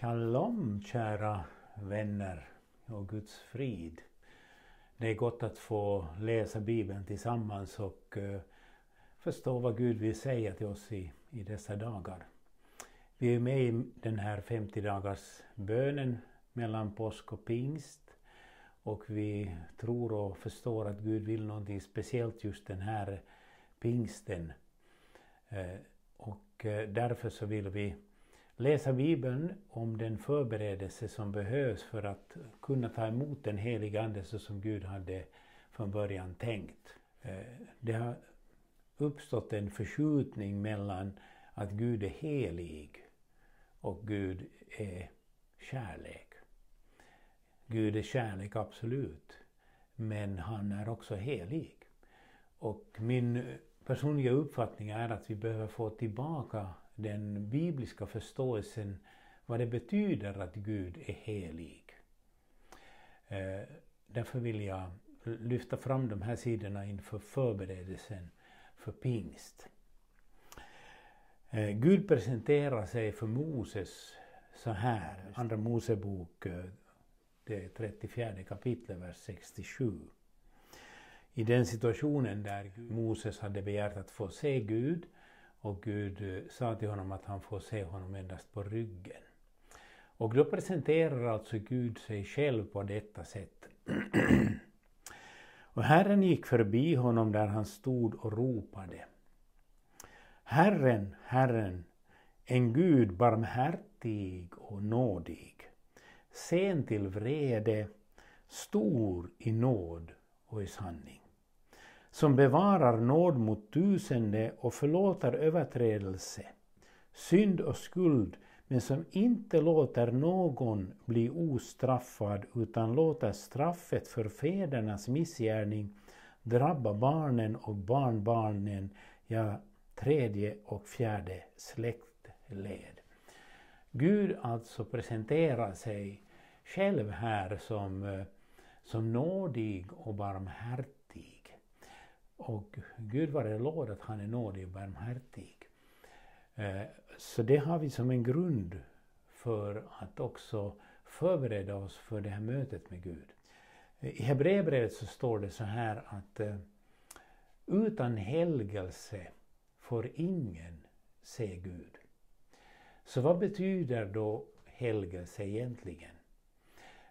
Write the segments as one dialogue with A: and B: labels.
A: Shalom kära vänner och Guds frid. Det är gott att få läsa Bibeln tillsammans och eh, förstå vad Gud vill säga till oss i, i dessa dagar. Vi är med i den här 50 dagars bönen mellan påsk och pingst och vi tror och förstår att Gud vill någonting speciellt just den här pingsten. Eh, och eh, därför så vill vi läsa Bibeln om den förberedelse som behövs för att kunna ta emot den heliga Ande så som Gud hade från början tänkt. Eh, det har uppstått en förskjutning mellan att Gud är helig och Gud är kärlek. Gud är kärlek, absolut. Men han är också helig. Och min personliga uppfattning är att vi behöver få tillbaka den bibliska förståelsen vad det betyder att Gud är helig. Eh, därför vill jag lyfta fram de här sidorna inför förberedelsen för pingst. Eh, Gud presenterar sig för Moses så här, Andra Mosebok, eh, det 34 kapitlet, vers 67. I den situationen där Moses hade begärt att få se Gud och Gud eh, sa till honom att han får se honom endast på ryggen. Och då presenterar alltså Gud sig själv på detta sätt. och Herren gick förbi honom där han stod och ropade. Herren, Herren, en Gud barmhärtig och nådig, sen till vrede, stor i nåd och i sanning som bevarar nåd mot tusende och förlåter överträdelse, synd och skuld, men som inte låter någon bli ostraffad utan låter straffet för fädernas missgärning drabba barnen och barnbarnen, ja, tredje och fjärde släktled. Gud alltså presenterar sig själv här som, eh, som nådig och barmhärtig och Gud vare lov att han är nådig och barmhärtig. Eh, så det har vi som en grund för att också förbereda oss för det här mötet med Gud. Eh, I Hebreerbrevet så står det så här att eh, utan helgelse får ingen se Gud. Så vad betyder då helgelse egentligen?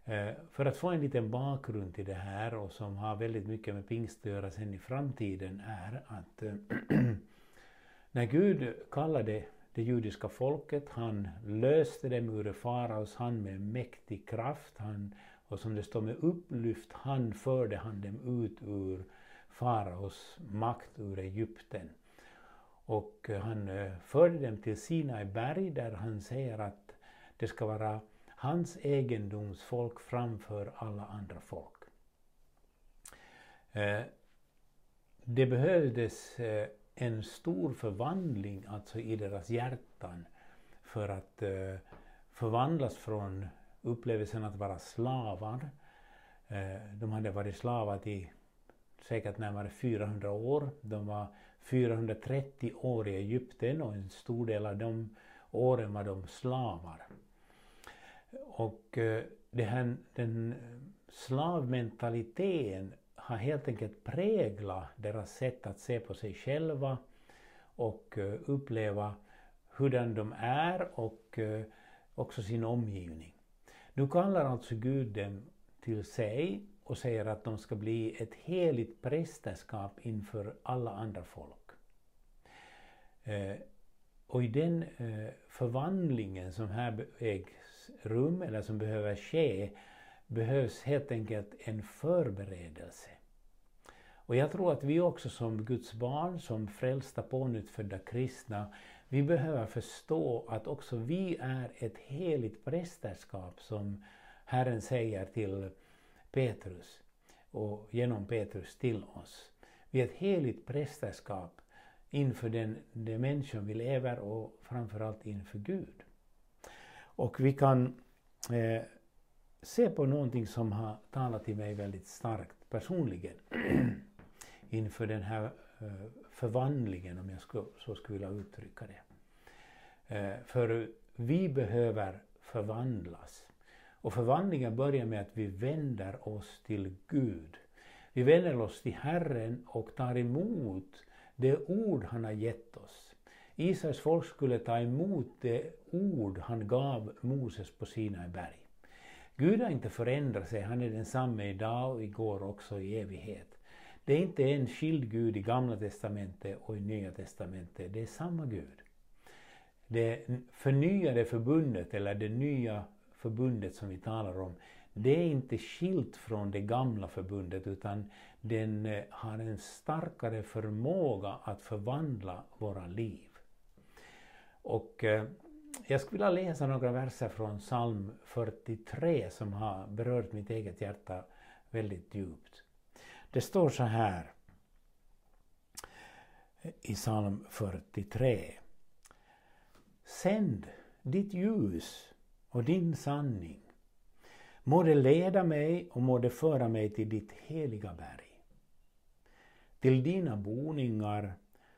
A: Eh, för att få en liten bakgrund till det här och som har väldigt mycket med pingst att göra sen i framtiden är att eh, när Gud kallade det judiska folket, han löste dem ur faraos hand med mäktig kraft, han, och som det står med upplyft hand förde han dem ut ur faraos makt ur Egypten. Och eh, han förde dem till Sinai berg där han säger att det ska vara hans egendomsfolk framför alla andra folk. Eh, det behövdes eh, en stor förvandling alltså i deras hjärtan för att eh, förvandlas från upplevelsen att vara slavar. De hade varit slavar i säkert närmare 400 år. De var 430 år i Egypten och en stor del av de åren var de slavar. Och eh, det här, den eh, slavmentaliteten har helt enkelt präglat deras sätt att se på sig själva och eh, uppleva hurdan de är och också sin omgivning. Nu kallar alltså Gud dem till sig och säger att de ska bli ett heligt prästerskap inför alla andra folk. Och i den eh, förvandlingen som här ägs rum eller som behöver ske behövs helt enkelt en förberedelse. Och jag tror att vi också som Guds barn, som frälsta pånyttfödda kristna, vi behöver förstå att också vi är ett heligt prästerskap som Herren säger till Petrus och genom Petrus till oss. Vi är ett heligt prästerskap inför den, den människan vi lever och framförallt inför Gud. Och vi kan eh, se på någonting som har talat till mig väldigt starkt personligen inför den här eh, förvandlingen, om jag så skulle vilja uttrycka det. Eh, för vi behöver förvandlas. Och förvandlingen börjar med att vi vänder oss till Gud. Vi vänder oss till Herren och tar emot det ord han har gett oss. Israels folk skulle ta emot det ord han gav Moses på Sinai berg. Gud har inte förändrat sig, han är densamme idag och igår också i evighet. Det är inte en skild Gud i Gamla Testamentet och i Nya Testamentet, det är samma Gud. Det förnyade förbundet, eller det nya förbundet som vi talar om, det är inte skilt från det gamla förbundet utan den eh, har en starkare förmåga att förvandla våra liv. Och eh, jag skulle vilja läsa några verser från psalm 43 som har berört mitt eget hjärta väldigt djupt. Det står så här i psalm 43. Sänd ditt ljus och din sanning. Må det leda mig och må det föra mig till ditt heliga berg. Till dina boningar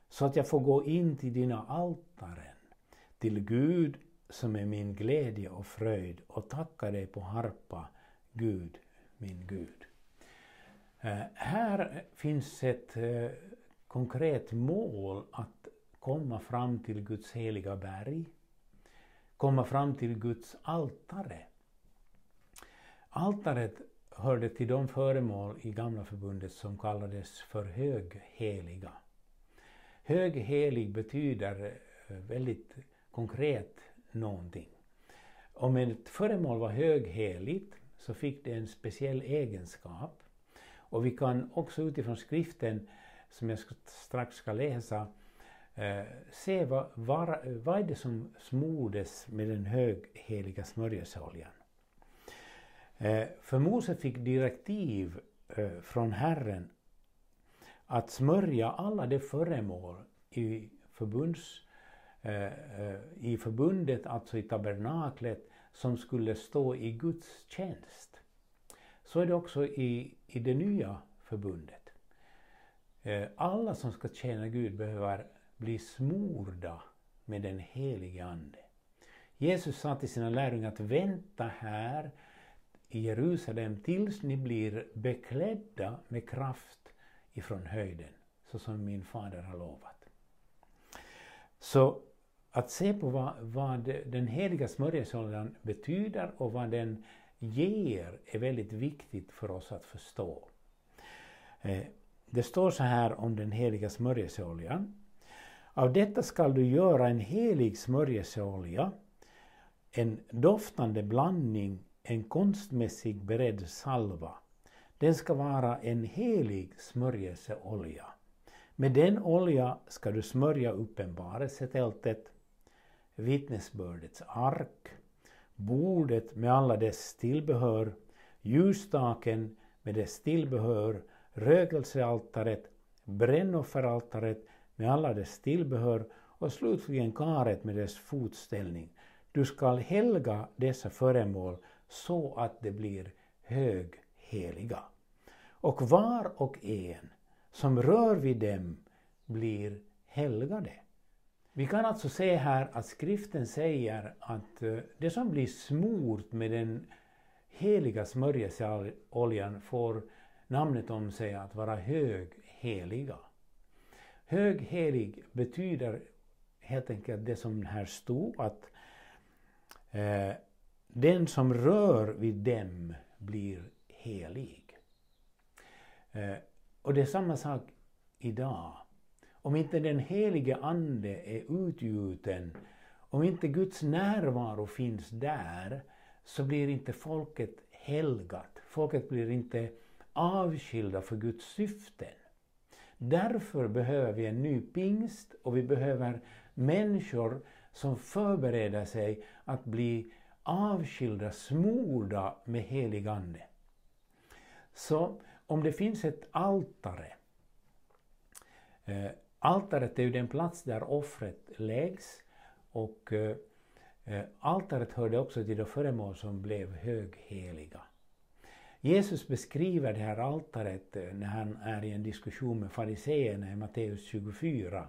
A: så att jag får gå in till dina altaren till Gud som är min glädje och fröjd och tacka dig på harpa, Gud, min Gud. Eh, här finns ett eh, konkret mål att komma fram till Guds heliga berg, komma fram till Guds altare. Altaret hörde till de föremål i Gamla förbundet som kallades för högheliga. Höghelig betyder eh, väldigt konkret någonting. Om ett föremål var högheligt så fick det en speciell egenskap. Och vi kan också utifrån skriften, som jag strax ska läsa, eh, se vad, vad, vad är det som smordes med den högheliga smörjelseoljan. Eh, för Mose fick direktiv eh, från Herren att smörja alla de föremål i förbunds eh, i förbundet, alltså i tabernaklet, som skulle stå i Guds tjänst. Så är det också i, i det nya förbundet. Alla som ska tjäna Gud behöver bli smorda med den helige Ande. Jesus sa till sina lärjungar att vänta här i Jerusalem tills ni blir beklädda med kraft ifrån höjden, så som min fader har lovat. Så att se på vad, vad den heliga smörjelseoljan betyder och vad den ger är väldigt viktigt för oss att förstå. Eh, det står så här om den heliga smörjelseoljan. Av detta skall du göra en helig smörjelseolja, en doftande blandning, en konstmässig beredd salva. Den ska vara en helig smörjelseolja. Med den olja ska du smörja uppenbarelsetältet, vittnesbördets ark, bordet med alla dess tillbehör, ljusstaken med dess tillbehör, rökelsealtaret, brännofferaltaret med alla dess tillbehör och slutligen karet med dess fotställning. Du skall helga dessa föremål så att de blir högheliga. Och var och en som rör vid dem blir helgade. Vi kan alltså se här att skriften säger att eh, det som blir smort med den heliga smörjelseoljan får namnet om sig att vara högheliga. Höghelig betyder helt enkelt det som här stod att eh, den som rör vid dem blir helig. Eh, och det är samma sak idag. Om inte den helige Ande är utgjuten, om inte Guds närvaro finns där, så blir inte folket helgat. Folket blir inte avskilda för Guds syften. Därför behöver vi en ny pingst och vi behöver människor som förbereder sig att bli avskilda, smorda med helig Ande. Så om det finns ett altare eh, Altaret är ju den plats där offret läggs och eh, eh altaret hörde också till de föremål som blev högheliga. Jesus beskriver det här altaret eh, när han är i en diskussion med fariseerna i Matteus 24.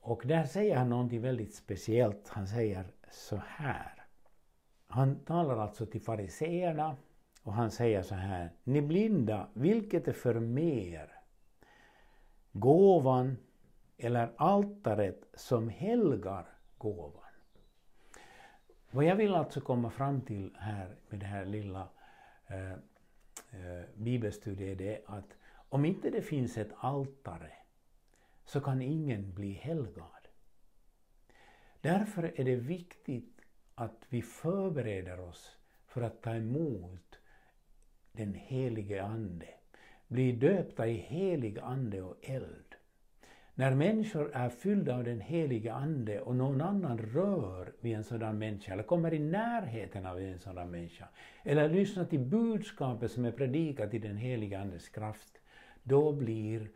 A: Och där säger han någonting väldigt speciellt. Han säger så här han talar alltså till fariseerna och han säger så här. Ni blinda, vilket är för mer? Gåvan eller altaret som helgar gåvan? Vad jag vill alltså komma fram till här med det här lilla eh, eh, bibelstudiet är att om inte det finns ett altare så kan ingen bli helgad. Därför är det viktigt att vi förbereder oss för att ta emot den helige Ande, bli döpta i helig Ande och eld. När människor är fyllda av den helige Ande och någon annan rör vid en sådan människa eller kommer i närheten av en sådan människa eller lyssnar till budskapet som är predikat i den helige Andes kraft, då blir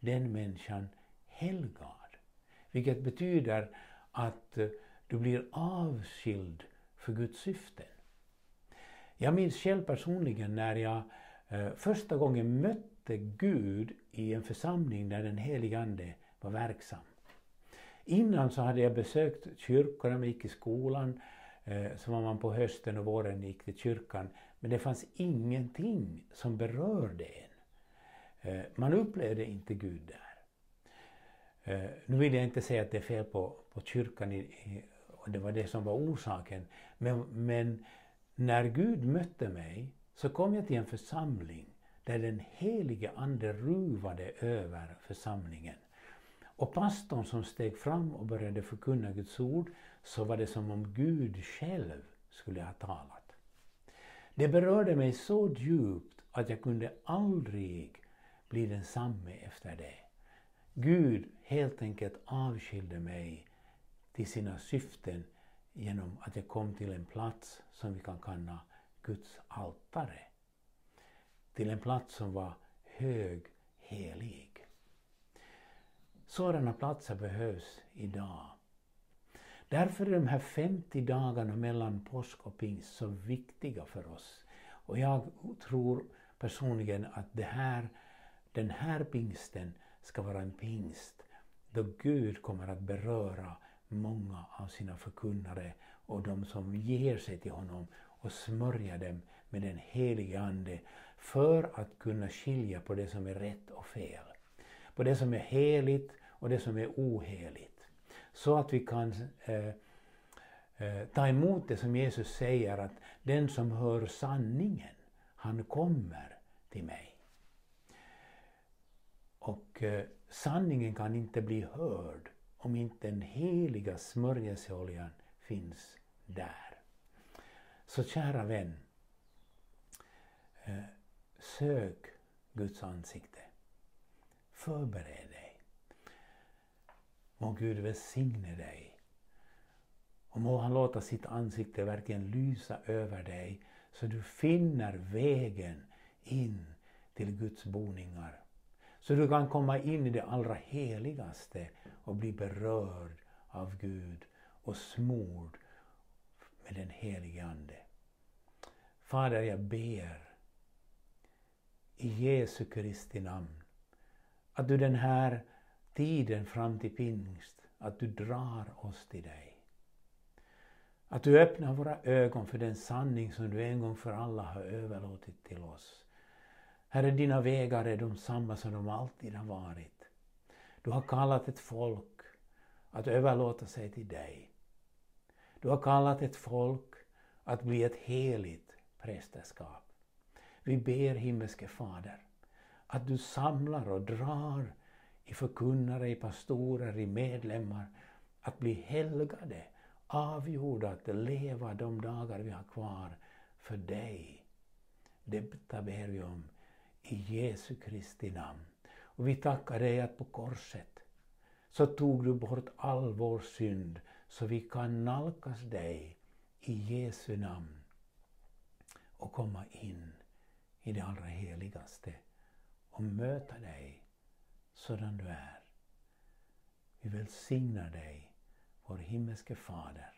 A: den människan helgad. Vilket betyder att eh, du blir avskild för Guds syften. Jag minns själv personligen när jag eh, första gången mötte Gud i en församling där den helige Ande var verksam. Innan så hade jag besökt kyrkorna, jag gick i skolan, eh, så var man på hösten och våren gick till kyrkan. Men det fanns ingenting som berörde en. Eh, man upplevde inte Gud där. Eh, nu vill jag inte säga att det är fel på, på kyrkan i, i, och det var det som var orsaken. Men, men när Gud mötte mig så kom jag till en församling där den helige Ande ruvade över församlingen. Och pastorn som steg fram och började förkunna Guds ord så var det som om Gud själv skulle ha talat. Det berörde mig så djupt att jag kunde aldrig bli densamme efter det. Gud helt enkelt avskilde mig till sina syften genom att jag kom till en plats som vi kan kalla Guds altare. Till en plats som var hög, helig. Sådana platser behövs idag. Därför är de här 50 dagarna mellan påsk och pingst så viktiga för oss. Och jag tror personligen att det här, den här pingsten ska vara en pingst då Gud kommer att beröra många av sina förkunnare och de som ger sig till honom och smörja dem med den helige Ande för att kunna skilja på det som är rätt och fel. På det som är heligt och det som är oheligt. Så att vi kan eh, eh, ta emot det som Jesus säger att den som hör sanningen, han kommer till mig. Och eh, sanningen kan inte bli hörd om inte den heliga smörjelseoljan finns där. Så kära vän, eh, sök Guds ansikte. Förbered dig. Må Gud välsigne dig. Och må han låta sitt ansikte verkligen lysa över dig så du finner vägen in till Guds boningar så du kan komma in i det allra heligaste och bli berörd av Gud och smord med den helige Ande. Fader, jag ber i Jesu Kristi namn att du den här tiden fram till pingst, att du drar oss till dig. Att du öppnar våra ögon för den sanning som du en gång för alla har överlåtit till oss. Herre, dina vägar är de samma som de alltid har varit. Du har kallat ett folk att överlåta sig till dig. Du har kallat ett folk att bli ett heligt prästerskap. Vi ber himmelske Fader att du samlar och drar i förkunnare, i pastorer, i medlemmar att bli helgade, avgjorda att leva de dagar vi har kvar för dig. Detta ber vi om i Jesu Kristi namn. Och vi tackar dig att på korset så tog du bort all vår synd så vi kan nalkas dig i Jesu namn och komma in i det allra heligaste och möta dig sådan du är. Vi välsignar dig, vår himmelske Fader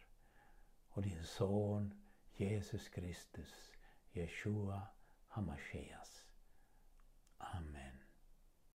A: och din Son Jesus Kristus, Jeshua Hamashias.